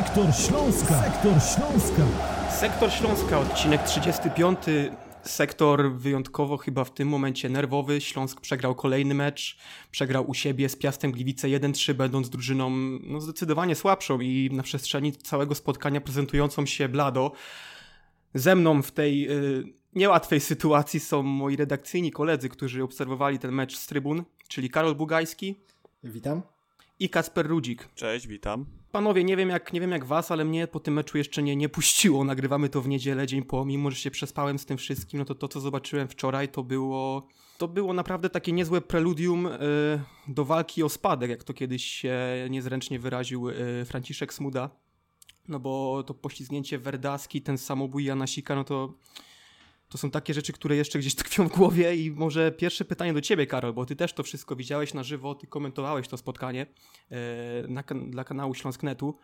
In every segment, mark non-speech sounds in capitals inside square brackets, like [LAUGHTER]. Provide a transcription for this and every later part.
Sektor Śląska. Sektor Śląska. Sektor Śląska, odcinek 35. Sektor wyjątkowo chyba w tym momencie nerwowy. Śląsk przegrał kolejny mecz. Przegrał u siebie z Piastem Gliwice 1-3, będąc drużyną no, zdecydowanie słabszą i na przestrzeni całego spotkania prezentującą się blado. Ze mną w tej y, niełatwej sytuacji są moi redakcyjni koledzy, którzy obserwowali ten mecz z trybun, czyli Karol Bugajski. Witam. I Kasper Rudzik. Cześć, witam. Panowie, nie wiem jak, nie wiem jak was, ale mnie po tym meczu jeszcze nie, nie puściło. [LAUGHS] Nagrywamy to w niedzielę, dzień po, mimo że się przespałem z tym wszystkim, no to to, co zobaczyłem wczoraj, to było, to było naprawdę takie niezłe preludium y, do walki o spadek, jak to kiedyś się niezręcznie wyraził y, Franciszek Smuda. No bo to poślizgnięcie Werdaski, ten samobój Janasika, no to to są takie rzeczy, które jeszcze gdzieś [LAUGHS] tkwią w głowie i może pierwsze pytanie do ciebie, Karol, bo ty też to wszystko widziałeś na żywo, ty komentowałeś to spotkanie e, na, dla kanału Śląsknetu.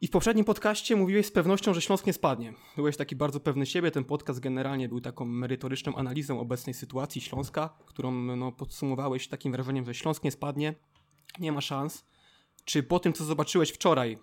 I w poprzednim podcaście mówiłeś z pewnością, że Śląsk nie spadnie. Byłeś taki bardzo pewny siebie, ten podcast generalnie był taką merytoryczną analizą obecnej sytuacji Śląska, którą no, podsumowałeś takim wrażeniem, że Śląsk nie spadnie, nie ma szans. Czy po tym, co zobaczyłeś wczoraj,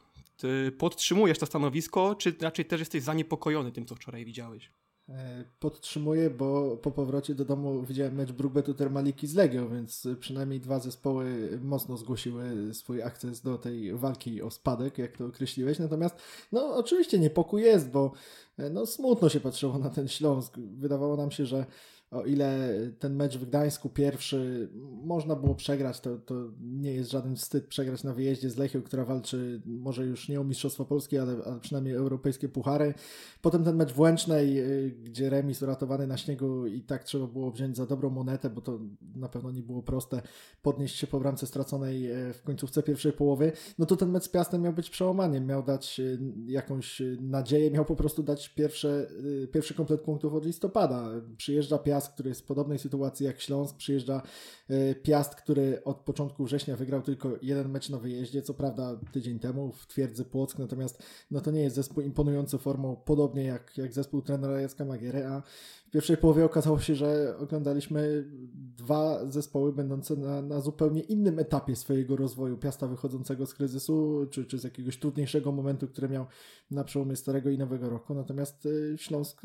podtrzymujesz to stanowisko, czy raczej też jesteś zaniepokojony tym, co wczoraj widziałeś? E, podtrzymuję, bo po powrocie do domu widziałem mecz Brugbetu Termaliki z Legią, więc przynajmniej dwa zespoły mocno zgłosiły swój akces do tej walki o spadek, jak to określiłeś. Natomiast, no oczywiście niepokój jest, bo e, no, smutno się patrzyło na ten Śląsk. Wydawało nam się, że o ile ten mecz w Gdańsku pierwszy można było przegrać, to, to nie jest żaden wstyd przegrać na wyjeździe z Lechią, która walczy może już nie o Mistrzostwo Polskie, ale, ale przynajmniej europejskie puchary. Potem ten mecz w Łęcznej, y, gdzie remis uratowany na śniegu i tak trzeba było wziąć za dobrą monetę, bo to na pewno nie było proste podnieść się po bramce straconej y, w końcówce pierwszej połowy. No to ten mecz z Piastem miał być przełamaniem, miał dać y, jakąś nadzieję, miał po prostu dać pierwsze, pierwszy komplet punktów od listopada. Przyjeżdża Piast Piast, który jest w podobnej sytuacji jak Śląsk, przyjeżdża e, Piast, który od początku września wygrał tylko jeden mecz na wyjeździe, co prawda tydzień temu w twierdzy Płock, natomiast no to nie jest zespół imponujący formą, podobnie jak, jak zespół trenera Jacka Magiery, a w pierwszej połowie okazało się, że oglądaliśmy dwa zespoły będące na, na zupełnie innym etapie swojego rozwoju. Piasta wychodzącego z kryzysu, czy, czy z jakiegoś trudniejszego momentu, który miał na przełomie starego i nowego roku. Natomiast y, Śląsk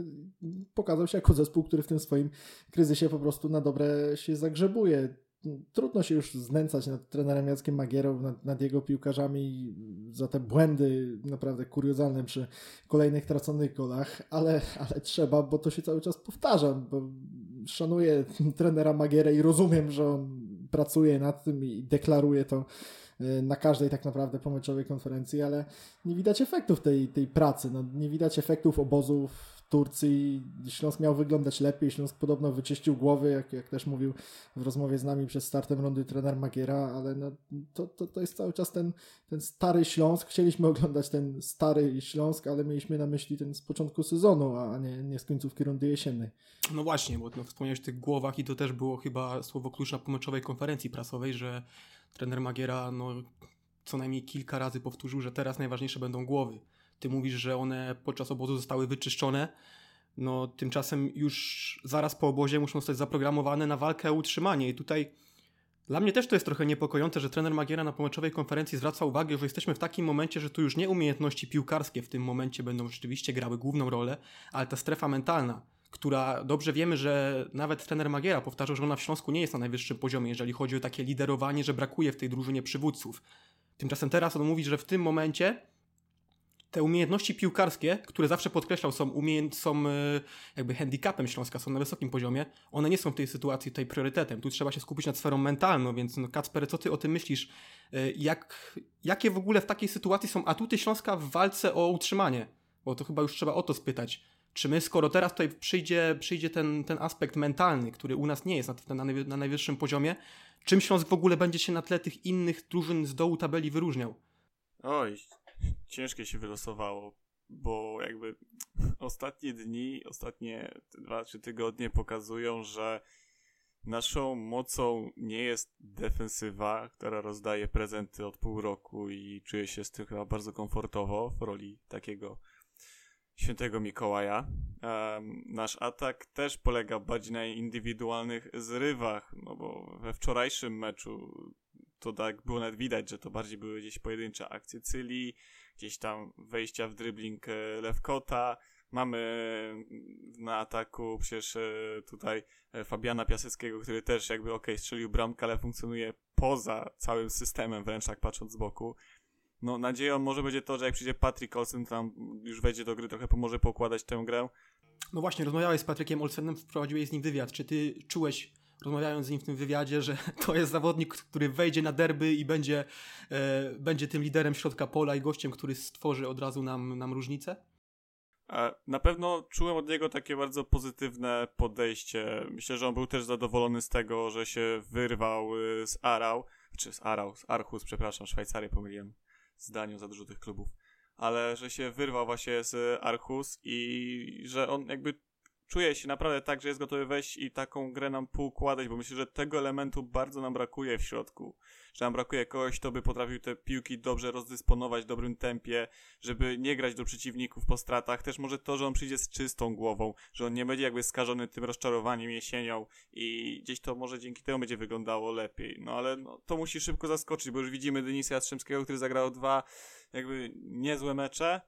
pokazał się jako zespół, który w tym swoim kryzysie po prostu na dobre się zagrzebuje trudno się już znęcać nad trenerem Jackiem Magierą, nad, nad, jego piłkarzami za te błędy naprawdę kuriozalne przy kolejnych traconych golach, ale, ale trzeba, bo to się cały czas powtarza, bo szanuję trenera Magierę i rozumiem, że on pracuje nad tym i deklaruje to e, na każdej tak naprawdę pomyczowej konferencji, ale nie widać efektów tej, tej pracy, no, nie widać efektów obozów Turcji Śląsk miał wyglądać lepiej. Śląsk podobno wyczyścił głowy, jak, jak też mówił w rozmowie z nami przed startem rundy trener Magiera, ale no, to, to, to jest cały czas ten, ten stary Śląsk. Chcieliśmy oglądać ten stary Śląsk, ale mieliśmy na myśli ten z początku sezonu, a nie, nie z końcówki rundy jesiennej. No właśnie, bo no, wspomniałeś o tych głowach i to też było chyba słowo klucz na pomyczowej konferencji prasowej, że trener Magiera no, co najmniej kilka razy powtórzył, że teraz najważniejsze będą głowy ty mówisz, że one podczas obozu zostały wyczyszczone. No, tymczasem już zaraz po obozie muszą zostać zaprogramowane na walkę o utrzymanie. I tutaj dla mnie też to jest trochę niepokojące, że trener Magiera na pomoczowej konferencji zwraca uwagę, że jesteśmy w takim momencie, że tu już nie umiejętności piłkarskie w tym momencie będą rzeczywiście grały główną rolę, ale ta strefa mentalna, która dobrze wiemy, że nawet trener Magiera powtarzał, że ona w Śląsku nie jest na najwyższym poziomie, jeżeli chodzi o takie liderowanie, że brakuje w tej drużynie przywódców. Tymczasem teraz on mówi, że w tym momencie te umiejętności piłkarskie, które zawsze podkreślał, są, są e, jakby handicapem Śląska, są na wysokim poziomie, one nie są w tej sytuacji tutaj priorytetem. Tu trzeba się skupić nad sferą mentalną, więc no Kacper, co ty o tym myślisz? E, jak, jakie w ogóle w takiej sytuacji są atuty Śląska w walce o utrzymanie? Bo to chyba już trzeba o to spytać. Czy my, skoro teraz tutaj przyjdzie, przyjdzie ten, ten aspekt mentalny, który u nas nie jest na, na najwyższym poziomie, czym Śląsk w ogóle będzie się na tle tych innych drużyn z dołu tabeli wyróżniał? Oj, ciężkie się wylosowało, bo jakby ostatnie dni, ostatnie dwa, trzy tygodnie pokazują, że naszą mocą nie jest defensywa, która rozdaje prezenty od pół roku i czuje się z tym chyba bardzo komfortowo w roli takiego świętego Mikołaja. Um, nasz atak też polega bardziej na indywidualnych zrywach, no bo we wczorajszym meczu to tak było nawet widać, że to bardziej były gdzieś pojedyncze akcje Cyli, gdzieś tam wejścia w dribbling e, Lewkota, mamy na ataku przecież e, tutaj e, Fabiana Piaseckiego, który też jakby ok, strzelił bramkę, ale funkcjonuje poza całym systemem, wręcz tak patrząc z boku. No nadzieją może będzie to, że jak przyjdzie Patrick Olsen, tam już wejdzie do gry, trochę pomoże poukładać tę grę. No właśnie, rozmawiałeś z Patrykiem Olsenem, wprowadziłeś z nim wywiad. Czy ty czułeś, rozmawiając z nim w tym wywiadzie, że [LAUGHS] to jest zawodnik, który wejdzie na derby i będzie, e, będzie tym liderem środka pola i gościem, który stworzy od razu nam, nam różnicę? Na pewno czułem od niego takie bardzo pozytywne podejście. Myślę, że on był też zadowolony z tego, że się wyrwał y, z Arał, czy z Arał, z Archus, przepraszam, Szwajcarię pomyliłem zdaniu za dużo tych klubów, ale że się wyrwał właśnie z Archus i że on jakby czuje się naprawdę tak, że jest gotowy wejść i taką grę nam poukładać, bo myślę, że tego elementu bardzo nam brakuje w środku. Że nam brakuje kogoś, kto by potrafił te piłki dobrze rozdysponować w dobrym tempie, żeby nie grać do przeciwników po stratach. Też może to, że on przyjdzie z czystą głową, że on nie będzie jakby skażony tym rozczarowaniem jesienią i gdzieś to może dzięki temu będzie wyglądało lepiej. No ale no, to musi szybko zaskoczyć, bo już widzimy Denisa Jastrzębskiego, który zagrał dwa jakby niezłe mecze,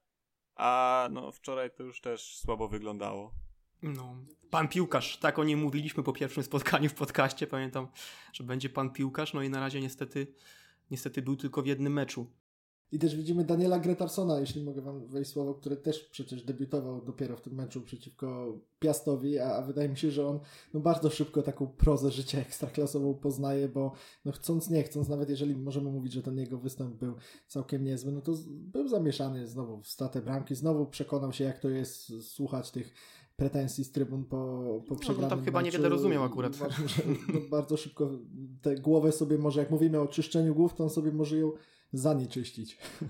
a no wczoraj to już też słabo wyglądało. No, pan piłkarz, tak o nim mówiliśmy po pierwszym spotkaniu w podcaście, pamiętam, że będzie pan piłkarz, no i na razie niestety, niestety był tylko w jednym meczu. I też widzimy Daniela Gretarsona, jeśli mogę wam wejść słowo, który też przecież debiutował dopiero w tym meczu przeciwko Piastowi, a, wydaje mi się, że on no, bardzo szybko taką prozę życia ekstraklasową poznaje, bo no, chcąc nie chcąc, nawet jeżeli możemy mówić, że ten jego występ był całkiem niezły, no to był zamieszany znowu w statę bramki, znowu przekonał się jak to jest słuchać tych pretensji z trybun po, po przegranym no, tam chyba meczu. niewiele rozumiał akurat. [LAUGHS] Uważam, że no, bardzo szybko tę głowę sobie może, jak mówimy o czyszczeniu głów, to on sobie może ją zanieczyścić. [LAUGHS]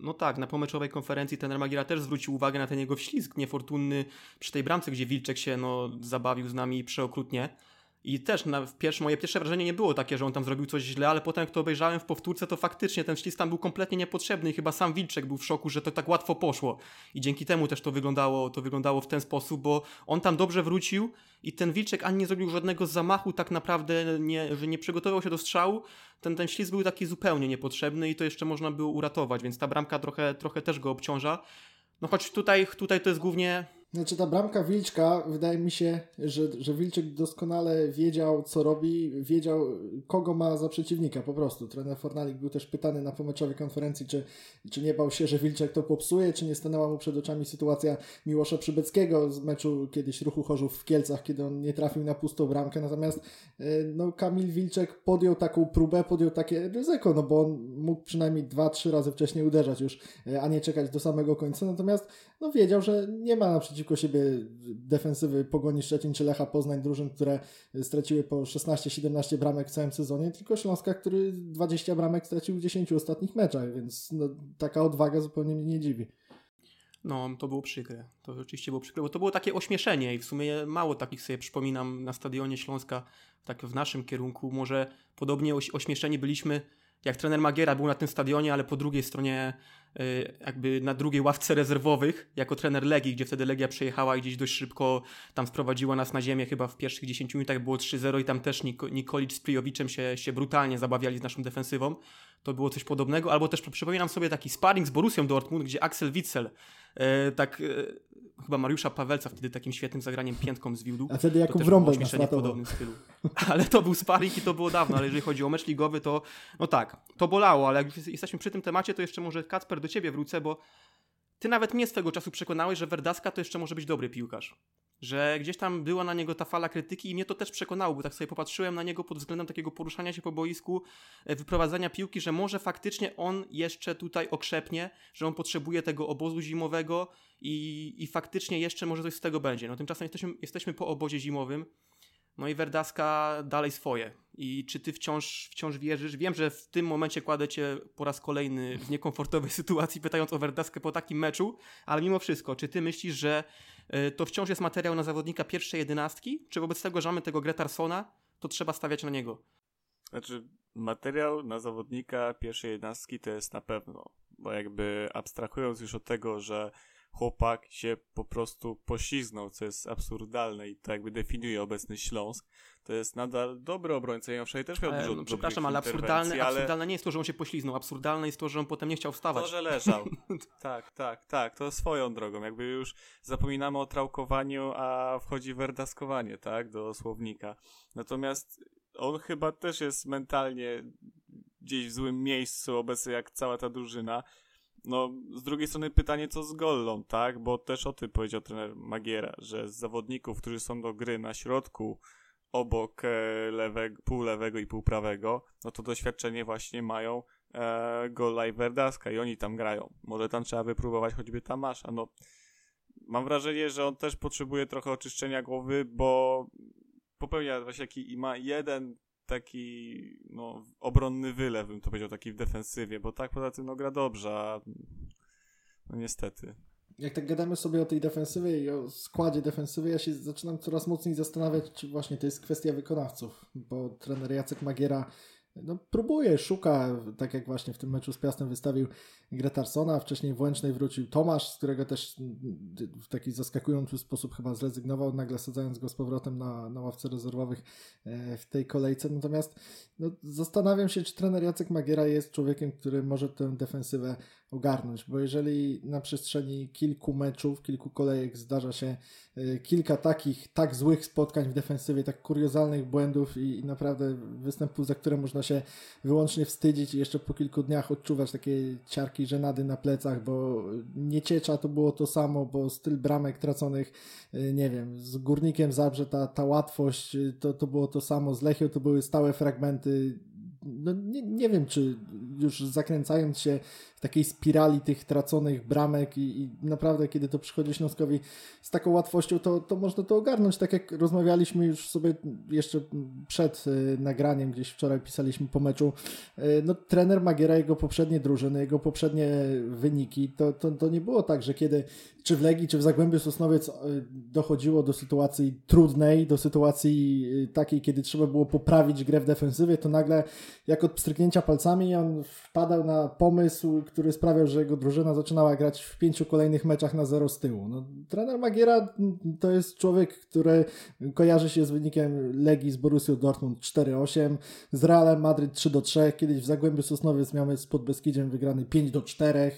No tak, na pomeczowej konferencji ten Magiera też zwrócił uwagę na ten jego wślizg niefortunny przy tej bramce, gdzie Wilczek się no, zabawił z nami przeokrutnie. I też na, pierwsze, moje pierwsze wrażenie nie było takie, że on tam zrobił coś źle, ale potem jak to obejrzałem w powtórce, to faktycznie ten ślizg tam był kompletnie niepotrzebny i chyba sam Wilczek był w szoku, że to tak łatwo poszło. I dzięki temu też to wyglądało, to wyglądało w ten sposób, bo on tam dobrze wrócił i ten Wilczek ani nie zrobił żadnego zamachu tak naprawdę, nie, że nie przygotował się do strzału. Ten, ten ślizg był taki zupełnie niepotrzebny i to jeszcze można było uratować, więc ta bramka trochę, trochę też go obciąża. No choć tutaj, tutaj to jest głównie znaczy ta bramka Wilczka, wydaje mi się, że, że Wilczek doskonale wiedział, co robi, wiedział, kogo ma za przeciwnika po prostu. Trener Fornalik był też pytany na pomeczowej konferencji, czy, czy nie bał się, że Wilczek to popsuje, czy nie stanęła mu przed oczami sytuacja Miłosza Przybeckiego z meczu kiedyś Ruchu Chorzów w Kielcach, kiedy on nie trafił na pustą bramkę, natomiast e, no, Kamil Wilczek podjął taką próbę, podjął takie ryzyko, no bo on mógł przynajmniej dwa, trzy razy wcześniej uderzać już, e, a nie czekać do samego końca, natomiast no wiedział, że nie ma naprzeciwko siebie defensywy Pogoni Szczecin czy Lecha Poznań, drużyn, które straciły po 16-17 bramek w całym sezonie, tylko Śląska, który 20 bramek stracił w 10 ostatnich meczach, więc no, taka odwaga zupełnie mnie nie dziwi. No, to było przykre. To rzeczywiście było przykre, bo to było takie ośmieszenie i w sumie mało takich sobie przypominam na stadionie Śląska, tak w naszym kierunku. Może podobnie ośmieszeni byliśmy, jak trener Magiera był na tym stadionie, ale po drugiej stronie Y, jakby na drugiej ławce rezerwowych jako trener Legii, gdzie wtedy Legia przejechała i gdzieś dość szybko tam sprowadziła nas na ziemię, chyba w pierwszych 10 minutach było 3-0 i tam też Nik Nikolic z Prijowiczem się, się brutalnie zabawiali z naszą defensywą. To było coś podobnego. Albo też przypominam sobie taki sparring z Borussią Dortmund, gdzie Axel Witzel e, tak e, chyba Mariusza Pawelca wtedy takim świetnym zagraniem piętką zwiódł. A wtedy Jakub Wrąbel w podobnym stylu. [LAUGHS] Ale to był sparring i to było dawno, ale jeżeli chodzi o mecz ligowy, to no tak, to bolało, ale jak jesteśmy przy tym temacie, to jeszcze może Kacper do ciebie wrócę, bo ty nawet mnie swego czasu przekonałeś, że Verdaska to jeszcze może być dobry piłkarz. Że gdzieś tam była na niego ta fala krytyki i mnie to też przekonało, bo tak sobie popatrzyłem na niego pod względem takiego poruszania się po boisku, e, wyprowadzania piłki, że może faktycznie on jeszcze tutaj okrzepnie, że on potrzebuje tego obozu zimowego i, i faktycznie jeszcze może coś z tego będzie. No tymczasem jesteśmy, jesteśmy po obozie zimowym, no i Verdaska dalej swoje. I czy ty wciąż, wciąż wierzysz? Wiem, że w tym momencie kładę cię po raz kolejny w niekomfortowej [LAUGHS] sytuacji, pytając o Verdaskę po takim meczu, ale mimo wszystko, czy ty myślisz, że e, to wciąż jest materiał na zawodnika pierwszej jedenastki? Czy wobec tego, że mamy tego Gretarsona, to trzeba stawiać na niego? Znaczy, materiał na zawodnika pierwszej jedenastki to jest na pewno, bo jakby abstrahując już od tego, że chłopak się po prostu poślizgnął, co jest absurdalne i to jakby definiuje obecny Śląsk. To jest nadal dobry obrońca i on wczoraj też miał dużo no, przepraszam, ale absurdalne, ale absurdalne nie jest to, że on się pośliznął. Absurdalne jest to, że on potem nie chciał wstawać. to, że leżał. [LAUGHS] tak, tak, tak, to swoją drogą. Jakby już zapominamy o trałkowaniu, a wchodzi werdaskowanie, tak, do słownika. Natomiast on chyba też jest mentalnie gdzieś w złym miejscu obecnie, jak cała ta drużyna. No, z drugiej strony pytanie, co z Gollą, tak? Bo też o tym powiedział trener Magiera, że z zawodników, którzy są do gry na środku, obok e, lewego, pół lewego i pół prawego, no to doświadczenie właśnie mają e, Gola i Verdaska i oni tam grają. Może tam trzeba wypróbować choćby Tamasza, no mam wrażenie, że on też potrzebuje trochę oczyszczenia głowy, bo popełnia właśnie taki i ma jeden taki no, obronny wylew, bym to powiedział, taki w defensywie, bo tak poza tym no, gra dobrze, a no niestety. Jak tak gadamy sobie o tej defensywie i o składzie defensywy, ja się zaczynam coraz mocniej zastanawiać, czy właśnie to jest kwestia wykonawców, bo trener Jacek Magiera no, próbuje, szuka, tak jak właśnie w tym meczu z Piastem wystawił Gretarsona, wcześniej w Łęcznej wrócił Tomasz, z którego też w taki zaskakujący sposób chyba zrezygnował, nagle sadzając go z powrotem na, na ławce rezerwowych e, w tej kolejce. Natomiast no, zastanawiam się, czy trener Jacek Magiera jest człowiekiem, który może tę defensywę ogarnąć, bo jeżeli na przestrzeni kilku meczów, kilku kolejek zdarza się e, kilka takich, tak złych spotkań w defensywie, tak kuriozalnych błędów i, i naprawdę występów, za które można się wyłącznie wstydzić i jeszcze po kilku dniach odczuwać takie ciarki żenady na plecach, bo nie ciecza to było to samo, bo styl bramek traconych, e, nie wiem, z Górnikiem Zabrze ta, ta łatwość, e, to, to było to samo, z Lechią to były stałe fragmenty, no nie, nie wiem, czy już zakręcając się w takiej spirali tych traconych bramek i, i, naprawdę kiedy to przychodzi Śląskowi z taką łatwością, to, to można to ogarnąć, tak jak rozmawialiśmy już sobie jeszcze przed y, nagraniem, gdzieś wczoraj pisaliśmy po meczu, y, no trener Magiera, jego poprzednie drużyny, jego poprzednie wyniki, to, to, to nie było tak, że kiedy czy w Legii, czy w Zagłębiu Sosnowiec y, dochodziło do sytuacji trudnej, do sytuacji takiej, kiedy trzeba było poprawić grę w defensywie, to nagle jak od pstryknięcia palcami on wpadał na pomysł, który sprawiał, że jego drużyna zaczynała grać w pięciu kolejnych meczach na zero z tyłu. No, trener Magiera to jest człowiek, który kojarzy się z wynikiem Legii z Borussią Dortmund 4-8, z Realem Madryt 3-3, kiedyś w Zagłębiu Sosnowiec miał z Podbeskidziem wygrany 5-4,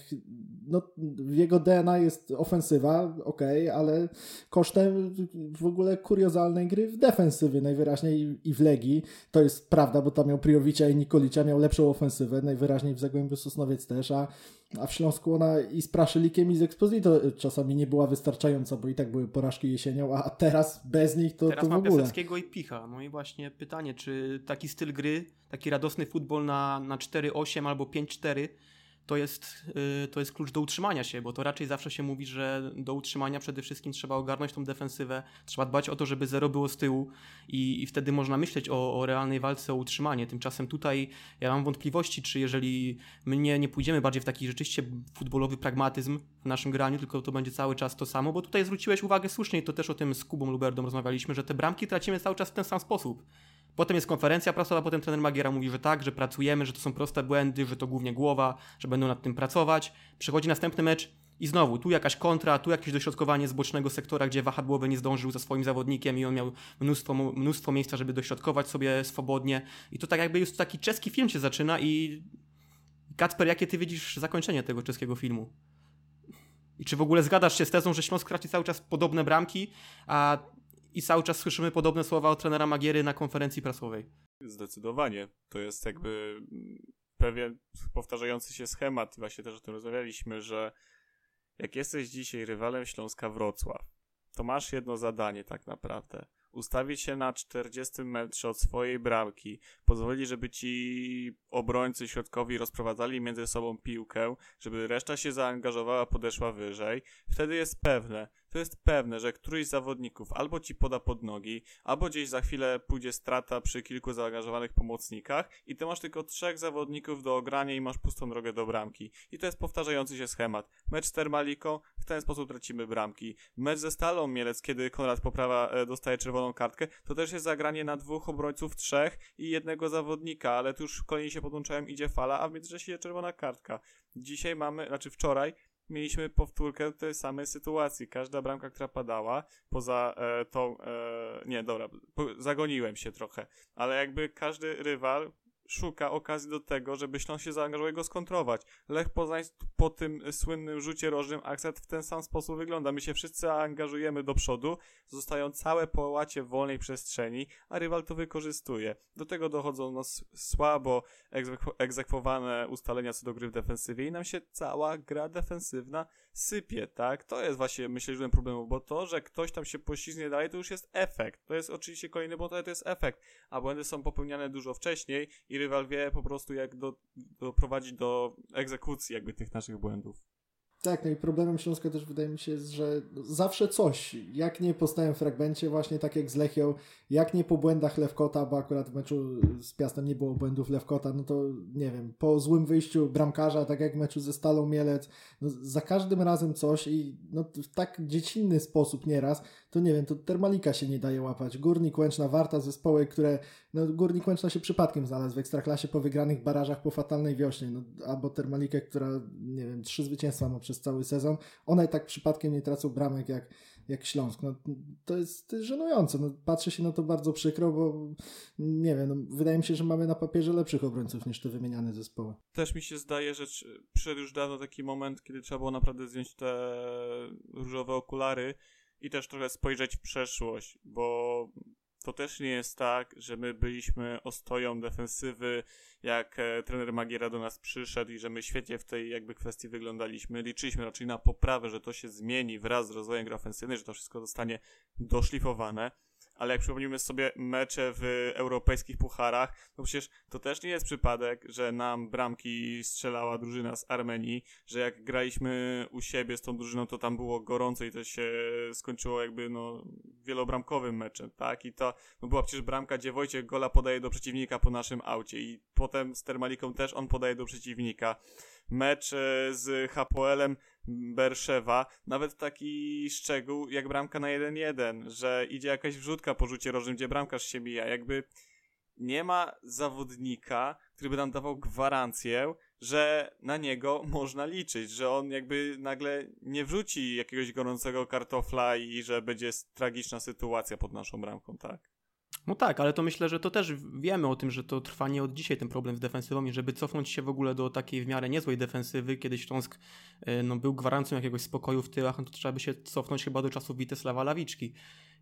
no, w jego DNA jest ofensywa, ok, ale kosztem w ogóle kuriozalnej gry w defensywie najwyraźniej i w Legii. To jest prawda, bo tam miał Priowicza i Nikolicia, miał lepszą ofensywę, najwyraźniej w Zagłębiu Sosnowiec też, a, a w Śląsku ona i z Praszylikiem i z Exposito czasami nie była wystarczająca, bo i tak były porażki jesienią, a teraz bez nich to, teraz to w ma ogóle. Piaseckiego i Picha. No i właśnie pytanie, czy taki styl gry, taki radosny futbol na, na 4-8 albo 5-4 to jest, y, to jest klucz do utrzymania się, bo to raczej zawsze się mówi, że do utrzymania przede wszystkim trzeba ogarnąć tą defensywę, trzeba dbać o to, żeby zero było z tyłu i, i wtedy można myśleć o, o realnej walce o utrzymanie. Tymczasem tutaj ja mam wątpliwości, czy jeżeli my nie, nie pójdziemy bardziej w taki rzeczywiście futbolowy pragmatyzm w naszym graniu, tylko to będzie cały czas to samo, bo tutaj zwróciłeś uwagę słusznie i to też o tym z Kubą Luberdą rozmawialiśmy, że te bramki tracimy cały czas w ten sam sposób. Potem jest konferencja prasowa, potem trener Magiera mówi, że tak, że pracujemy, że to są proste błędy, że to głównie głowa, że będą nad tym pracować. Przychodzi następny mecz i znowu, tu jakaś kontra, tu jakieś dośrodkowanie z bocznego sektora, gdzie wahadłowy nie zdążył za swoim zawodnikiem i on miał mnóstwo, mnóstwo miejsca, żeby dośrodkować sobie swobodnie. I to tak jakby już taki czeski film się zaczyna i Kacper, jakie ty widzisz zakończenie tego czeskiego filmu? I czy w ogóle zgadasz się z tezą, że Śląsk traci cały czas podobne bramki, a i cały czas słyszymy podobne słowa od trenera Magiery na konferencji prasowej. Zdecydowanie. To jest jakby pewien powtarzający się schemat. Właśnie też o tym rozmawialiśmy, że jak jesteś dzisiaj rywalem Śląska Wrocław, to masz jedno zadanie tak naprawdę. Ustawić się na 40 metrze od swojej bramki, pozwolić, żeby ci obrońcy środkowi rozprowadzali między sobą piłkę, żeby reszta się zaangażowała, podeszła wyżej. Wtedy jest pewne, to jest pewne, że któryś z zawodników albo ci poda pod nogi, albo gdzieś za chwilę pójdzie strata przy kilku zaangażowanych pomocnikach i ty masz tylko trzech zawodników do ogrania i masz pustą drogę do bramki. I to jest powtarzający się schemat. Mecz z Termaliką, w ten sposób tracimy bramki. Mecz ze Stalą Mielec, kiedy Konrad Poprawa e, dostaje czerwoną kartkę, to też jest zagranie na dwóch obrońców, trzech i jednego zawodnika, ale tu już kolejni się podłączają, idzie fala, a w międzyczasie czerwona kartka. Dzisiaj mamy, znaczy wczoraj, mieliśmy powtórkę tej samej sytuacji. Każda bramka, która padała, poza e, tą, e, nie, dobra, zagoniłem się trochę, ale jakby każdy rywal szuka okazji do tego, żeby Śląsk się zaangażował i go skontrować. Lech Poznań po tym słynnym rzucie rożnym akcent w ten sam sposób wygląda. My się wszyscy angażujemy do przodu, zostają całe połacie wolnej przestrzeni, a rywal to wykorzystuje. Do tego dochodzą no, słabo egzekwowane ustalenia co do gry w defensywie i nam się cała gra defensywna sypie, tak? To jest właśnie, myślę, że problem, bo to, że ktoś tam się poślizgnie dalej, to już jest efekt. To jest oczywiście kolejny błąd, ale to jest efekt, a błędy są popełniane dużo wcześniej i rywal wie po prostu jak do, doprowadzić do egzekucji jakby tych naszych błędów. Tak, no i problemem Śląska też wydaje mi się że zawsze coś, jak nie po stałym fragmencie, właśnie tak jak z Lechią, jak nie po błędach Lewkota, bo akurat w meczu z Piastem nie było błędów Lewkota, no to nie wiem, po złym wyjściu bramkarza, tak jak w meczu ze Stalą Mielec, no za każdym razem coś i no w tak dziecinny sposób nieraz, to nie wiem, to Termalika się nie daje łapać. Górnik, Łęczna, Warta, zespoły, które, no Górnik Łęczna się przypadkiem znalazł w Ekstraklasie po wygranych barażach po fatalnej wiośnie, no, albo Termalikę, która, nie wiem, trzy zwycięstwa ma przez cały sezon, one tak przypadkiem nie tracą bramek jak, jak Śląsk. No, to, jest, to jest żenujące. No, patrzę się na to bardzo przykro, bo nie wiem, no, wydaje mi się, że mamy na papierze lepszych obrońców niż te wymieniane zespoły. Też mi się zdaje, że przyszedł już dawno taki moment, kiedy trzeba było naprawdę zdjąć te różowe okulary i też trochę spojrzeć w przeszłość, bo to też nie jest tak, że my byliśmy ostoją defensywy, jak e, trener Magiera do nas przyszedł i że my świetnie w tej jakby kwestii wyglądaliśmy. Liczyliśmy raczej na poprawę, że to się zmieni wraz z rozwojem gry ofensywnej, że to wszystko zostanie doszlifowane ale jak przypomnimy sobie mecze w europejskich pucharach, to przecież to też nie jest przypadek, że nam bramki strzelała drużyna z Armenii, że jak graliśmy u siebie z tą drużyną, to tam było gorąco i to się skończyło jakby no wielobramkowym meczem, tak? I to no była przecież bramka, gdzie Wojciech Gola podaje do przeciwnika po naszym aucie i potem z Termaliką też on podaje do przeciwnika mecz e, z Hapoelem Berszewa, nawet taki szczegół jak bramka na 1-1, że idzie jakaś wrzutka po rzucie rożnym, gdzie bramkarz się mija, jakby nie ma zawodnika, który by nam dawał gwarancję, że na niego można liczyć, że on jakby nagle nie wrzuci jakiegoś gorącego kartofla i że będzie tragiczna sytuacja pod naszą bramką, tak? No tak, ale to myślę, że to też wiemy o tym, że to trwa nie od dzisiaj ten problem z defensywą i żeby cofnąć się w ogóle do takiej w miarę niezłej defensywy, kiedy Śląsk e, no, był gwarancją jakiegoś spokoju w tyłach, no to trzeba by się cofnąć chyba do czasów Witesława Lawiczki.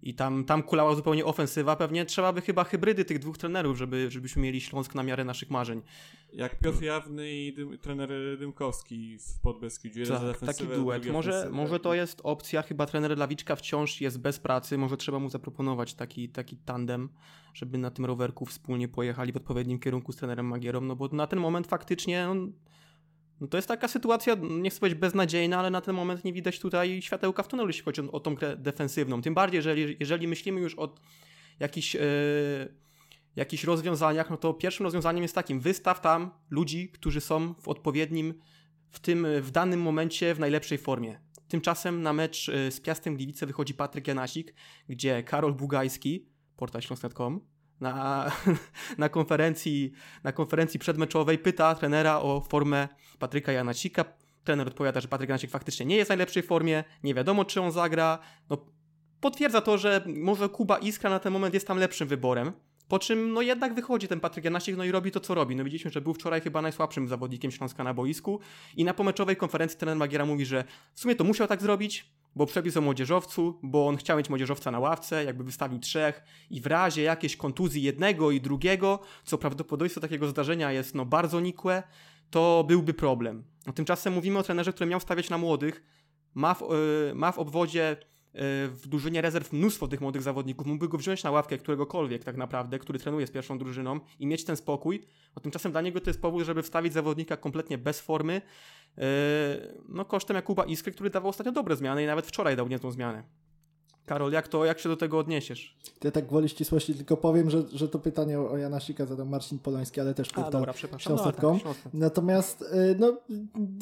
I tam, tam kulała zupełnie ofensywa, pewnie trzeba by chyba hybrydy tych dwóch trenerów, żeby, żebyśmy mieli Śląsk na miarę naszych marzeń. Jak Piotr Jawny i Dym, trener Dymkowski w Podbeskidziu. Tak, taki duet. Może, może to jest opcja, chyba trener Lawiczka wciąż jest bez pracy, może trzeba mu zaproponować taki, taki tandem, żeby na tym rowerku wspólnie pojechali w odpowiednim kierunku z trenerem Magierą, no bo na ten moment faktycznie on, no to jest taka sytuacja, nie chcę powiedzieć beznadziejna, ale na ten moment nie widać tutaj światełka w tunelu, jeśli chodzi o, o tą grę defensywną. Tym bardziej, jeżeli, jeżeli myślimy już o jakichś... Yy, rozwiązaniach, no to pierwszym rozwiązaniem jest takim, wystaw tam ludzi, którzy są w odpowiednim, w tym, w danym momencie w najlepszej formie. Tymczasem na mecz y, z Piastem Gliwice wychodzi Patryk Janasik, gdzie Karol Bugajski, portal śląsk.com, na, [LAUGHS] na, konferencji, na konferencji przedmeczowej pyta trenera o formę Patryka Janasika. Trener odpowiada, że Patryk Janasik faktycznie nie jest w najlepszej formie, nie wiadomo czy on zagra. No, potwierdza to, że może Kuba Iskra na ten moment jest tam lepszym wyborem. Po czym no jednak wychodzi ten Patryk Janasik no i robi to, co robi. No widzieliśmy, że był wczoraj chyba najsłabszym zawodnikiem Śląska na boisku i na pomeczowej konferencji trener Magiera mówi, że w sumie to musiał tak zrobić, bo przepis o młodzieżowcu, bo on chciał mieć młodzieżowca na ławce, jakby wystawił trzech i w razie jakiejś kontuzji jednego i drugiego, co prawdopodobieństwo takiego zdarzenia jest no bardzo nikłe, to byłby problem. No, tymczasem mówimy o trenerze, który miał stawiać na młodych, ma w, yy, ma w obwodzie w drużynie rezerw mnóstwo tych młodych zawodników, mógłby go wziąć na ławkę któregokolwiek tak naprawdę, który trenuje z pierwszą drużyną i mieć ten spokój, a tymczasem dla niego to jest powód, żeby wstawić zawodnika kompletnie bez formy, e, no kosztem Jakuba Iskry, który dawał ostatnio dobre zmiany i nawet wczoraj dał niezłą zmianę. Karol, jak to, jak się do tego odniesiesz? Ja tak gwoli ścisłości tylko powiem, że, że to pytanie o Janasika zadał Marcin Polański, ale też portal przepraszam. No, tak. Natomiast y, no,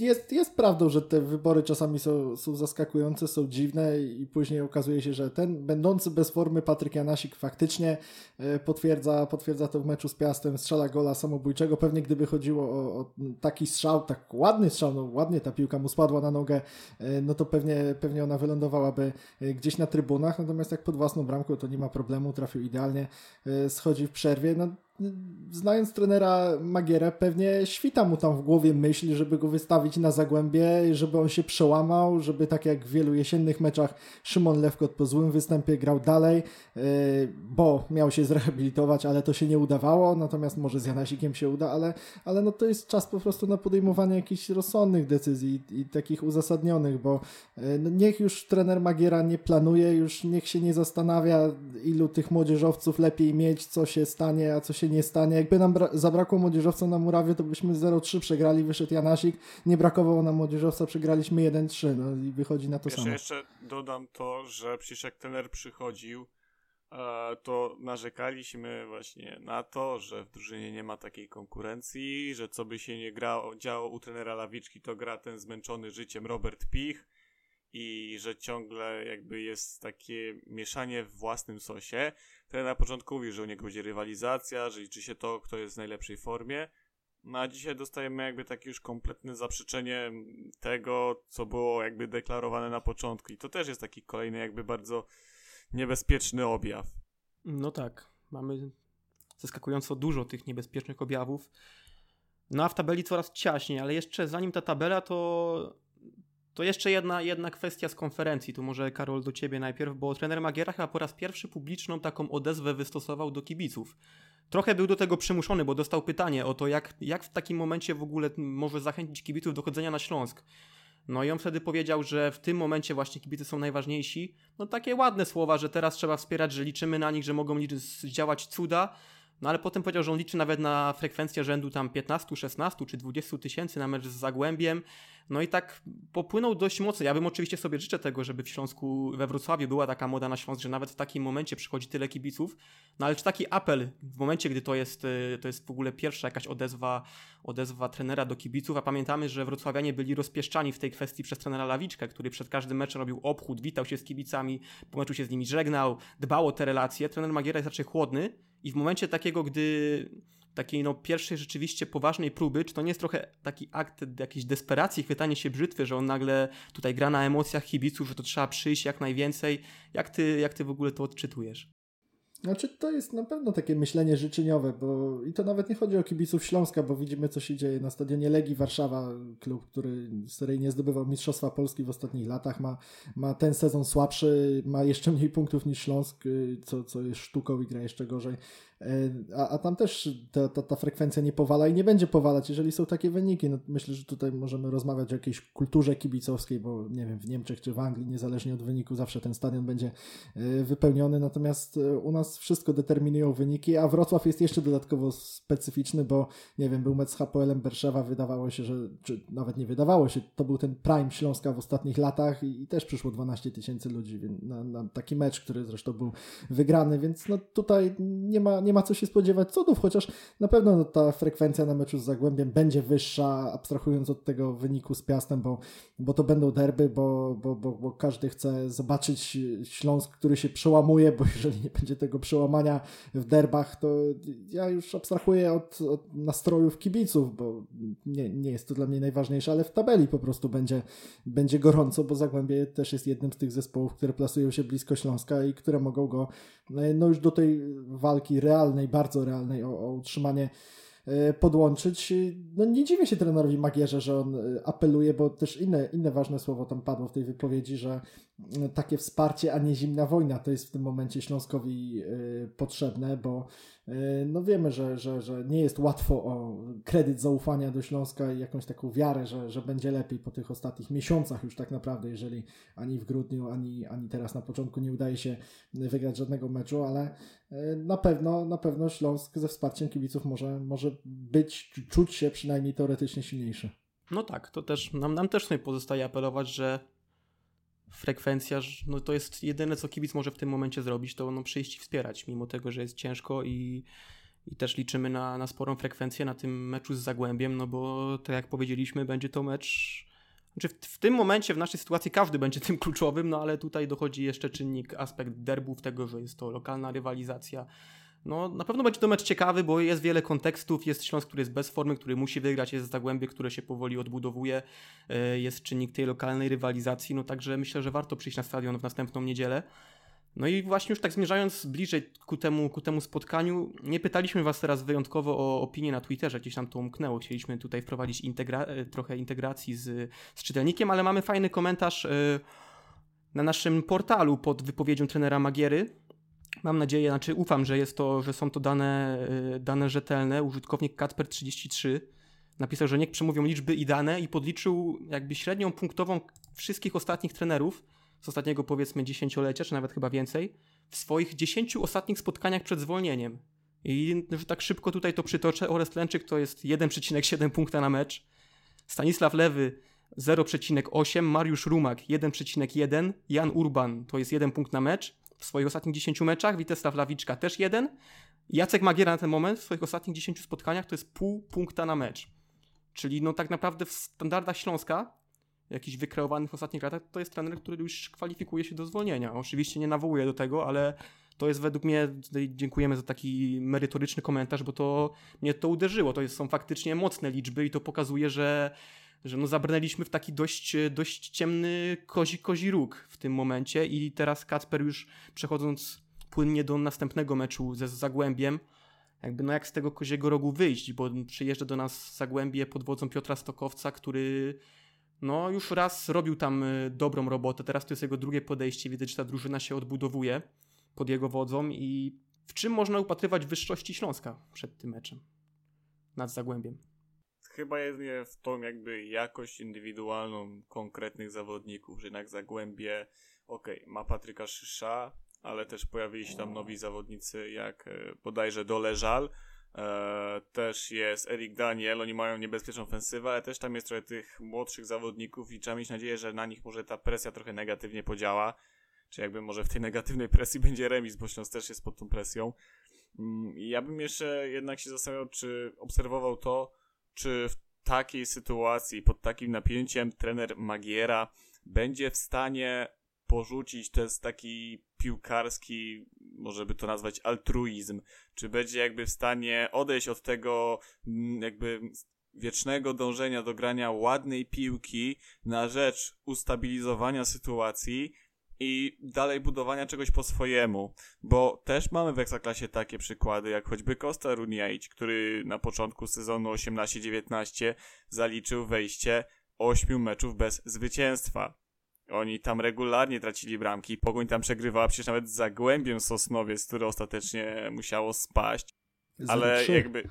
jest, jest prawdą, że te wybory czasami są, są zaskakujące, są dziwne i później okazuje się, że ten będący bez formy Patryk Janasik faktycznie y, potwierdza, potwierdza to w meczu z Piastem, strzela gola samobójczego. Pewnie gdyby chodziło o, o taki strzał, tak ładny strzał, no ładnie ta piłka mu spadła na nogę, y, no to pewnie, pewnie ona wylądowałaby gdzieś na trybunach, natomiast jak pod własną bramką to nie ma problemu, trafił idealnie, y, schodzi w przerwie. No, znając trenera Magierę, pewnie świta mu tam w głowie myśl, żeby go wystawić na zagłębie, żeby on się przełamał, żeby tak jak w wielu jesiennych meczach Szymon Lewkot po złym występie grał dalej, yy, bo miał się zrehabilitować, ale to się nie udawało, natomiast może z Janasikiem się uda, ale, ale no to jest czas po prostu na podejmowanie jakichś rozsądnych decyzji i takich uzasadnionych, bo yy, no niech już trener Magiera nie planuje, już niech się nie zastanawia, ilu tych młodzieżowców lepiej mieć, co się stanie, a co się nie stanie. Jakby nam bra- zabrakło młodzieżowca na murawie, to byśmy 0-3 przegrali, wyszedł Janasik. Nie brakowało nam młodzieżowca, przegraliśmy 1-3. No i wychodzi na to Jeszcze, samo. jeszcze dodam to, że przecież jak trener przychodził, e, to narzekaliśmy właśnie na to, że w drużynie nie ma takiej konkurencji, że co by się nie grało, działo u trenera Lawiczki, to gra ten zmęczony życiem Robert Pich i że ciągle jakby jest takie mieszanie w własnym sosie. Trener na początku mówił, że u niego będzie rywalizacja, że liczy się to, kto jest w najlepszej formie. No a dzisiaj dostajemy jakby takie już kompletne zaprzeczenie tego, co było jakby deklarowane na początku. I to też jest taki kolejny jakby bardzo niebezpieczny objaw. No tak, mamy zaskakująco dużo tych niebezpiecznych objawów. No a w tabeli coraz ciaśniej, ale jeszcze zanim ta tabela, to, to jeszcze jedna, jedna kwestia z konferencji. Tu może Karol do ciebie najpierw, bo trener Magiera chyba po raz pierwszy publiczną taką odezwę wystosował do kibiców. Trochę był do tego przymuszony, bo dostał pytanie o to, jak, jak w takim momencie w ogóle może zachęcić kibiców do chodzenia na Śląsk. No i on wtedy powiedział, że w tym momencie właśnie kibice są najważniejsi. No takie ładne słowa, że teraz trzeba wspierać, że liczymy na nich, że mogą działać cuda. No ale potem powiedział, że on liczy nawet na frekwencję rzędu tam 15, 16 czy 20 tysięcy na mecz z Zagłębiem. No i tak popłynął dość mocno. Ja bym oczywiście sobie życzę tego, żeby w Śląsku, we Wrocławiu była taka moda na Śląsk, że nawet w takim momencie przychodzi tyle kibiców. No ale czy taki apel w momencie, gdy to jest, y, to jest w ogóle pierwsza jakaś odezwa, odezwa trenera do kibiców, a pamiętamy, że wrocławianie byli rozpieszczani w tej kwestii przez trenera Lawiczkę, który przed każdym meczem robił obchód, witał się z kibicami, po meczu się z nimi żegnał, dbał o te relacje. Trener Magiera jest raczej chłodny i w momencie takiego, gdy takiej no pierwszej rzeczywiście poważnej próby, czy to nie jest trochę taki akt jakiejś desperacji, chwytanie się brzytwy, że on nagle tutaj gra na emocjach kibiców, że to trzeba przyjść jak najwięcej. Jak ty, jak ty w ogóle to odczytujesz? Znaczy to jest na pewno takie myślenie życzeniowe, bo i to nawet nie chodzi o kibiców Śląska, bo widzimy co się dzieje na stadionie Legii Warszawa, klub, który seryjnie zdobywał Mistrzostwa Polski w ostatnich latach, ma, ma ten sezon słabszy, ma jeszcze mniej punktów niż Śląsk, y, co, co jest sztuką i gra jeszcze gorzej. A, a tam też ta, ta, ta frekwencja nie powala i nie będzie powalać, jeżeli są takie wyniki. No, myślę, że tutaj możemy rozmawiać o jakiejś kulturze kibicowskiej, bo nie wiem, w Niemczech czy w Anglii, niezależnie od wyniku, zawsze ten stadion będzie y, wypełniony, natomiast y, u nas wszystko determinują wyniki, a Wrocław jest jeszcze dodatkowo specyficzny, bo nie wiem, był mecz z HPL-em Berszewa, wydawało się, że, czy nawet nie wydawało się, to był ten prime Śląska w ostatnich latach i, i też przyszło 12 tysięcy ludzi na, na taki mecz, który zresztą był wygrany, więc no tutaj nie ma, nie ma co się spodziewać cudów, chociaż na pewno no, ta frekwencja na meczu z Zagłębiem będzie wyższa, abstrahując od tego wyniku z Piastem, bo, bo to będą derby, bo, bo, bo, bo każdy chce zobaczyć Śląsk, który się przełamuje, bo jeżeli nie będzie tego przełamania w derbach, to ja już abstrahuję od, od nastrojów kibiców, bo nie, nie jest to dla mnie najważniejsze, ale w tabeli po prostu będzie, będzie gorąco, bo Zagłębie też jest jednym z tych zespołów, które plasują się blisko Śląska i które mogą go no już do tej walki realnej, bardzo realnej o, o utrzymanie podłączyć. No nie dziwię się trenerowi Magierze, że on apeluje, bo też inne, inne ważne słowo tam padło w tej wypowiedzi, że takie wsparcie, a nie zimna wojna to jest w tym momencie Śląskowi potrzebne, bo no wiemy, że, że, że nie jest łatwo o kredyt zaufania do Śląska i jakąś taką wiarę, że, że będzie lepiej po tych ostatnich miesiącach już tak naprawdę, jeżeli ani w grudniu, ani, ani teraz na początku nie udaje się wygrać żadnego meczu, ale na pewno, na pewno Śląsk ze wsparciem kibiców może, może być, czuć się przynajmniej teoretycznie silniejszy. No tak, to też nam, nam też tutaj pozostaje apelować, że frekwencja, no to jest jedyne, co kibic może w tym momencie zrobić, to no, przyjść i wspierać, mimo tego, że jest ciężko i, i też liczymy na, na sporą frekwencję na tym meczu z Zagłębiem, no bo tak jak powiedzieliśmy, będzie to mecz znaczy w, w, tym momencie, w naszej sytuacji każdy będzie tym kluczowym, no ale tutaj dochodzi jeszcze czynnik, aspekt derbów, tego, że jest to lokalna rywalizacja. No, na pewno będzie to mecz ciekawy, bo jest wiele kontekstów. Jest Śląsk, który jest bez formy, który musi wygrać, jest Zagłębie, które się powoli odbudowuje, e, jest czynnik tej lokalnej rywalizacji, no także myślę, że warto przyjść na stadion w następną niedzielę. No i właśnie już tak zmierzając bliżej ku temu, ku temu spotkaniu, nie pytaliśmy Was teraz wyjątkowo o opinię na Twitterze, gdzieś tam to umknęło. Chcieliśmy tutaj wprowadzić integra e, trochę integracji z, z czytelnikiem, ale mamy fajny komentarz yy, na naszym portalu pod wypowiedzią trenera Magiery. Mam nadzieję, znaczy ufam, że, jest to, że są to dane, yy, dane rzetelne. Użytkownik Kacper33 napisał, że niech przemówią liczby i dane i podliczył jakby średnią punktową wszystkich ostatnich trenerów z ostatniego powiedzmy dziesięciolecia, czy nawet chyba więcej, w swoich dziesięciu ostatnich spotkaniach przed zwolnieniem. I że tak szybko tutaj to przytoczę, Orest Lęczyk to jest 1,7 punkta na mecz, Stanisław Lewy 0,8, Mariusz Rumak 1,1, Jan Urban to jest 1 punkt na mecz w swoich ostatnich 10 meczach, Witesław Lawiczka też 1, Jacek Magiera na ten moment w swoich ostatnich 10 spotkaniach to jest pół punkta na mecz. Czyli no tak naprawdę w standardach Śląska jakiś wykreowany w ostatnich latach, to jest trener, który już kwalifikuje się do zwolnienia. Oczywiście nie nawołuje do tego, ale to jest według mnie, dziękujemy za taki merytoryczny komentarz, bo to mnie to uderzyło. To jest, są faktycznie mocne liczby i to pokazuje, że, że no zabrnęliśmy w taki dość, dość ciemny kozi, kozi róg w tym momencie i teraz Kacper już przechodząc płynnie do następnego meczu ze Zagłębiem, jakby no jak z tego koziego rogu wyjść, bo przyjeżdża do nas Zagłębie pod wodzą Piotra Stokowca, który no już raz robił tam y, dobrą robotę, teraz to jest jego drugie podejście, widać, że ta drużyna się odbudowuje pod jego wodzą i w czym można upatrywać wyższości Śląska przed tym meczem nad Zagłębiem? Chyba jedynie w tą jakby jakość indywidualną konkretnych zawodników, że jednak Zagłębie, okej, okay, ma Patryka Szysza, ale też pojawili się tam nowi zawodnicy jak e, bodajże Doleżal, E, też jest Eric Daniel, oni mają niebezpieczną ofensywę, ale też tam jest trochę tych młodszych zawodników i trzeba mieć nadzieję, że na nich może ta presja trochę negatywnie podziała, czy jakby może w tej negatywnej presji [LAUGHS] będzie remis, bo Śląsk też jest pod tą presją. Mm, ja bym jeszcze jednak się zastanawiał, czy obserwował to, czy w takiej sytuacji, pod takim napięciem trener Magiera będzie w stanie porzucić ten taki piłkarski, może by to nazwać altruizm, czy będzie jakby w stanie odejść od tego mm, jakby wiecznego dążenia do grania ładnej piłki na rzecz ustabilizowania sytuacji i dalej budowania czegoś po swojemu, bo też mamy w Ekstraklasie takie przykłady, jak choćby Costa Runiaić, który na początku sezonu 18-19 zaliczył wejście 8 meczów bez zwycięstwa. Oni tam regularnie tracili bramki. Pogoń tam przegrywała przecież nawet z Zagłębiem Sosnowiec, które ostatecznie musiało spaść. Ale jakby...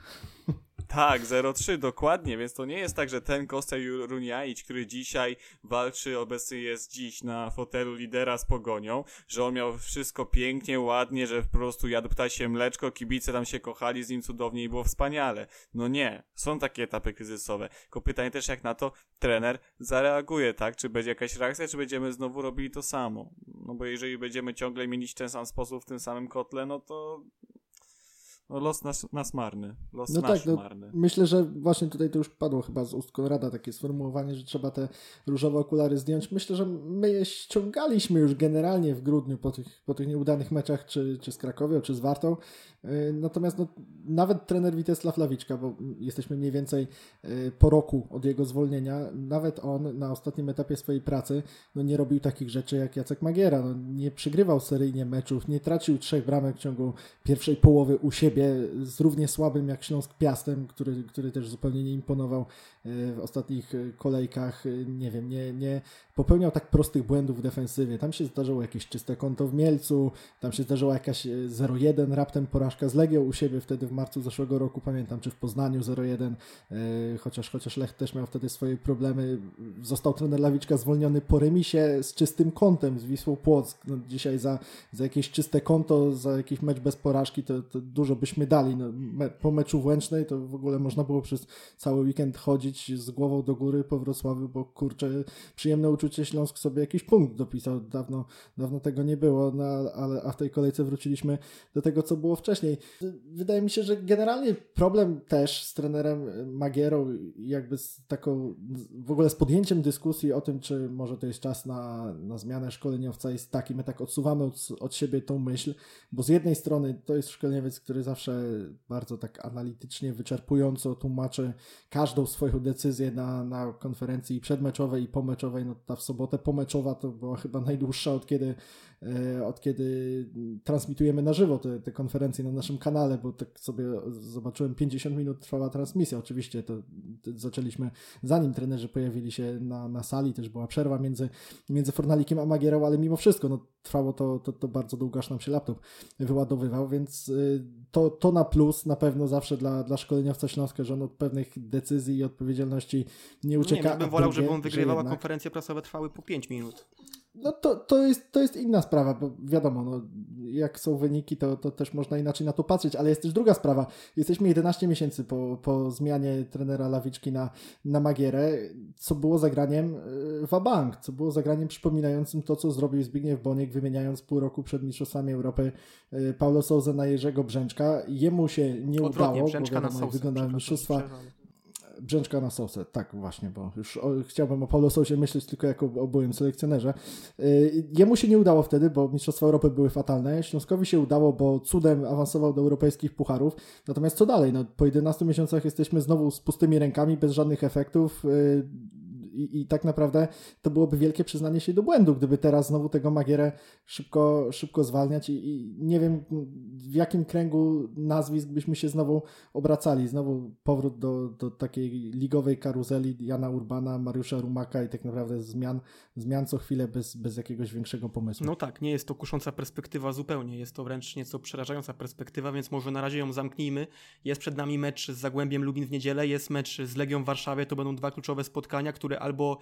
[LAUGHS] Tak, 0-3, dokładnie, więc to nie jest tak, że ten Kostel Runiaić, który dzisiaj walczy, obecnie jest dziś na fotelu lidera z Pogonią, że on miał wszystko pięknie, ładnie, że po prostu jadł ptasie mleczko, kibice tam się kochali z nim cudownie i było wspaniale. No nie, są takie etapy kryzysowe. Tylko pytanie też jak na to trener zareaguje, tak? Czy będzie jakaś reakcja, czy będziemy znowu robili to samo? No bo jeżeli będziemy ciągle mienić ten sam sposób w tym samym kotle, no to no los nas, nas marny. Los no tak, no, marny. Myślę, że właśnie tutaj to już padło chyba z ust Konrada takie sformułowanie, że trzeba te różowe okulary zdjąć. Myślę, że my je ściągaliśmy już generalnie w grudniu po tych, po tych nieudanych meczach, czy, czy z Krakowią, czy z Wartą. Y, natomiast no, nawet trener Witesław Lawiczka, bo jesteśmy mniej więcej y, po roku od jego zwolnienia, nawet on na ostatnim etapie swojej pracy no, nie robił takich rzeczy jak Jacek Magiera. No, nie przegrywał seryjnie meczów, nie tracił trzech bramek w ciągu pierwszej połowy u siebie z równie słabym jak Śląsk Piastem, który, który też zupełnie nie imponował y, w ostatnich kolejkach. Nie wiem, nie, nie popełniał tak prostych błędów w defensywie. Tam się zdarzyło jakieś czyste konto w Mielcu, tam się zdarzyła jakaś 0-1 raptem porażka z Legią u siebie wtedy w marcu zeszłego roku, pamiętam, czy w Poznaniu 0-1, e, chociaż, chociaż Lech też miał wtedy swoje problemy. Został trener Lawiczka zwolniony po remisie z czystym kątem z Wisłą Płock. No, dzisiaj za, za jakieś czyste konto, za jakiś mecz bez porażki to, to dużo byśmy dali. No, me, po meczu w Łęcznej to w ogóle można było przez cały weekend chodzić z głową do góry po Wrocławiu, bo kurczę, przyjemne uczucie samopoczucie Śląsk sobie jakiś punkt dopisał. Dawno, dawno tego nie było, no, ale, a w tej kolejce wróciliśmy do tego, co było wcześniej. Wydaje mi się, że generalnie problem też z trenerem Magierą, jakby z taką, w ogóle z podjęciem dyskusji o tym, czy może to jest czas na, na zmianę szkoleniowca jest taki, my tak odsuwamy od, od siebie tą myśl, bo z jednej strony to jest szkoleniowiec, który zawsze bardzo tak analitycznie, wyczerpująco tłumaczy każdą swoją decyzję na, na konferencji przedmeczowej i pomeczowej, no ta w sobotę pomeczowa to była chyba najdłuższa od kiedy od kiedy transmitujemy na żywo te, te konferencje na naszym kanale, bo tak sobie zobaczyłem 50 minut trwała transmisja. Oczywiście to, to zaczęliśmy zanim trenerzy pojawili się na, na sali, też była przerwa między, między Fornalikiem a Magierą, ale mimo wszystko no, trwało to, to, to bardzo długo, aż nam się laptop wyładowywał, więc y, to, to na plus na pewno zawsze dla, dla szkoleniowca Śląska, że on od pewnych decyzji i odpowiedzialności nie ucieka. Nie, ja bym wolał, żeby on wygrywała jednak... konferencje prasowe trwały po 5 minut. No to, to, jest, to jest inna sprawa, bo wiadomo, no, jak są wyniki, to, to też można inaczej na to patrzeć, ale jest też druga sprawa. Jesteśmy 11 miesięcy po, po zmianie trenera Lawiczki na, na Magierę, co było zagraniem e, Wabank, co było zagraniem przypominającym to, co zrobił Zbigniew Boniek, wymieniając pół roku przed Mistrzostwami Europy e, Paulo Souza na Jerzego Brzęczka. Jemu się nie Odwrotnie, udało, Brzęczka bo wiadomo, wyglądały mistrzostwa. Brzęczka na sosę, tak właśnie, bo już o, chciałbym o Paulo Sousie myśleć tylko jako o byłym selekcjonerze. Yy, jemu się nie udało wtedy, bo Mistrzostwa Europy były fatalne. Śląskowi się udało, bo cudem awansował do europejskich pucharów. Natomiast co dalej? No, po 11 miesiącach jesteśmy znowu z pustymi rękami, bez żadnych efektów. Yy, i, I tak naprawdę to byłoby wielkie przyznanie się do błędu, gdyby teraz znowu tego Magierę szybko, szybko zwalniać i, i nie wiem w jakim kręgu nazwisk byśmy się znowu obracali. Znowu powrót do, do takiej ligowej karuzeli Jana Urbana, Mariusza Rumaka i tak naprawdę zmian, zmian co chwilę bez, bez jakiegoś większego pomysłu. No tak, nie jest to kusząca perspektywa zupełnie, jest to wręcz nieco przerażająca perspektywa, więc może na razie ją zamknijmy. Jest przed nami mecz z Zagłębiem Lubin w niedzielę, jest mecz z Legią w Warszawie, to będą dwa kluczowe spotkania, które albo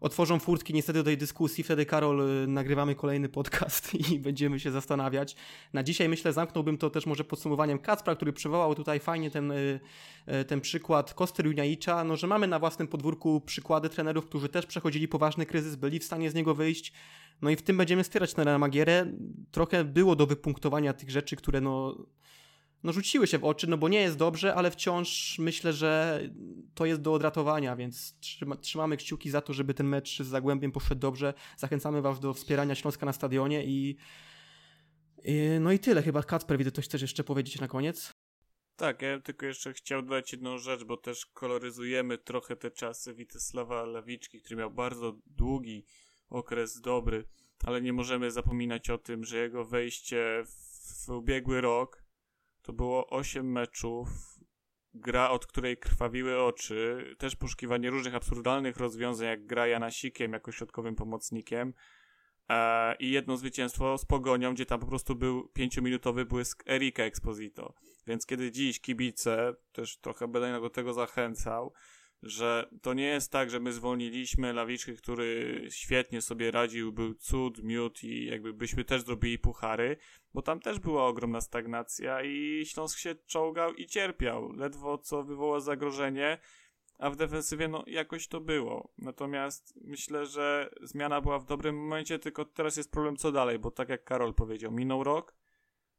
otworzą furtki niestety do tej dyskusji, wtedy Karol y, nagrywamy kolejny podcast [LAUGHS] i będziemy się zastanawiać. Na dzisiaj myślę zamknąłbym to też może podsumowaniem Kacpra, który przywołał tutaj fajnie ten, y, y, ten przykład Koster Juniajicza, no że mamy na własnym podwórku przykłady trenerów, którzy też przechodzili poważny kryzys, byli w stanie z niego wyjść, no i w tym będziemy wspierać trenera Magierę. Trochę było do wypunktowania tych rzeczy, które no no rzuciły się w oczy, no bo nie jest dobrze, ale wciąż myślę, że to jest do odratowania, więc trzyma, trzymamy kciuki za to, żeby ten mecz z Zagłębiem poszedł dobrze. Zachęcamy Was do wspierania Śląska na stadionie i, i no i tyle. Chyba Kacper, widzę, coś chcesz jeszcze powiedzieć na koniec? Tak, ja tylko jeszcze chciał dodać jedną rzecz, bo też koloryzujemy trochę te czasy Witesława Lawiczki, który miał bardzo długi okres dobry, ale nie możemy zapominać o tym, że jego wejście w ubiegły rok to było 8 meczów, gra, od której krwawiły oczy, też poszukiwanie różnych absurdalnych rozwiązań, jak gra Janasikiem jako środkowym pomocnikiem. E, i jedno zwycięstwo z Pogonią, gdzie tam po prostu był pięciominutowy błysk Erika Exposito. Więc kiedy dziś kibice, też trochę będę do tego zachęcał, że to nie jest tak, że my zwolniliśmy Lawiczkę, który świetnie sobie radził, był cud, miód i jakby byśmy też zrobili puchary, bo tam też była ogromna stagnacja i Śląsk się czołgał i cierpiał, ledwo co wywoła zagrożenie, a w defensywie no jakoś to było. Natomiast myślę, że zmiana była w dobrym momencie, tylko teraz jest problem co dalej, bo tak jak Karol powiedział, minął rok,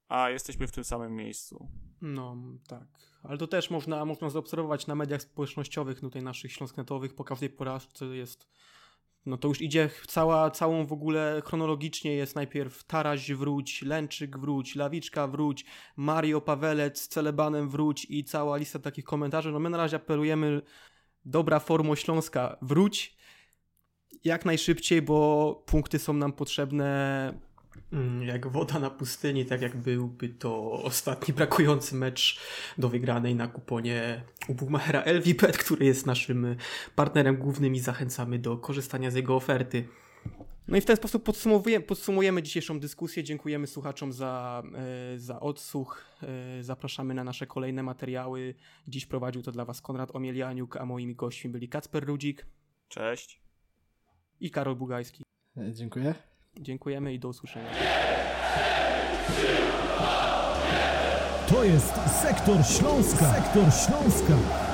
a jesteśmy w tym samym miejscu. No, tak. Ale to też można, można zaobserwować na mediach społecznościowych tutaj naszych śląsknetowych, po każdej porażce jest no to już idzie cała, całą w ogóle chronologicznie jest najpierw Taraś wróć, Lęczyk wróć, Lawiczka wróć, Mario Pawelec z Celebanem wróć i cała lista takich komentarzy. No my na razie apelujemy dobra formo Śląska wróć jak najszybciej, bo punkty są nam potrzebne jak woda na pustyni, tak jak byłby to ostatni brakujący mecz do wygranej na kuponie u Boomera LVPet, który jest naszym partnerem głównym i zachęcamy do korzystania z jego oferty. No i w ten sposób podsumowujemy, podsumujemy dzisiejszą dyskusję. Dziękujemy słuchaczom za, e, za odsłuch. E, zapraszamy na nasze kolejne materiały. Dziś prowadził to dla Was Konrad Omielianiuk, a moimi gośćmi byli Kacper Rudzik. Cześć. I Karol Bugajski. E, dziękuję. Dziękujemy i do usłyszenia. To jest Sektor Śląska. Sektor Śląska.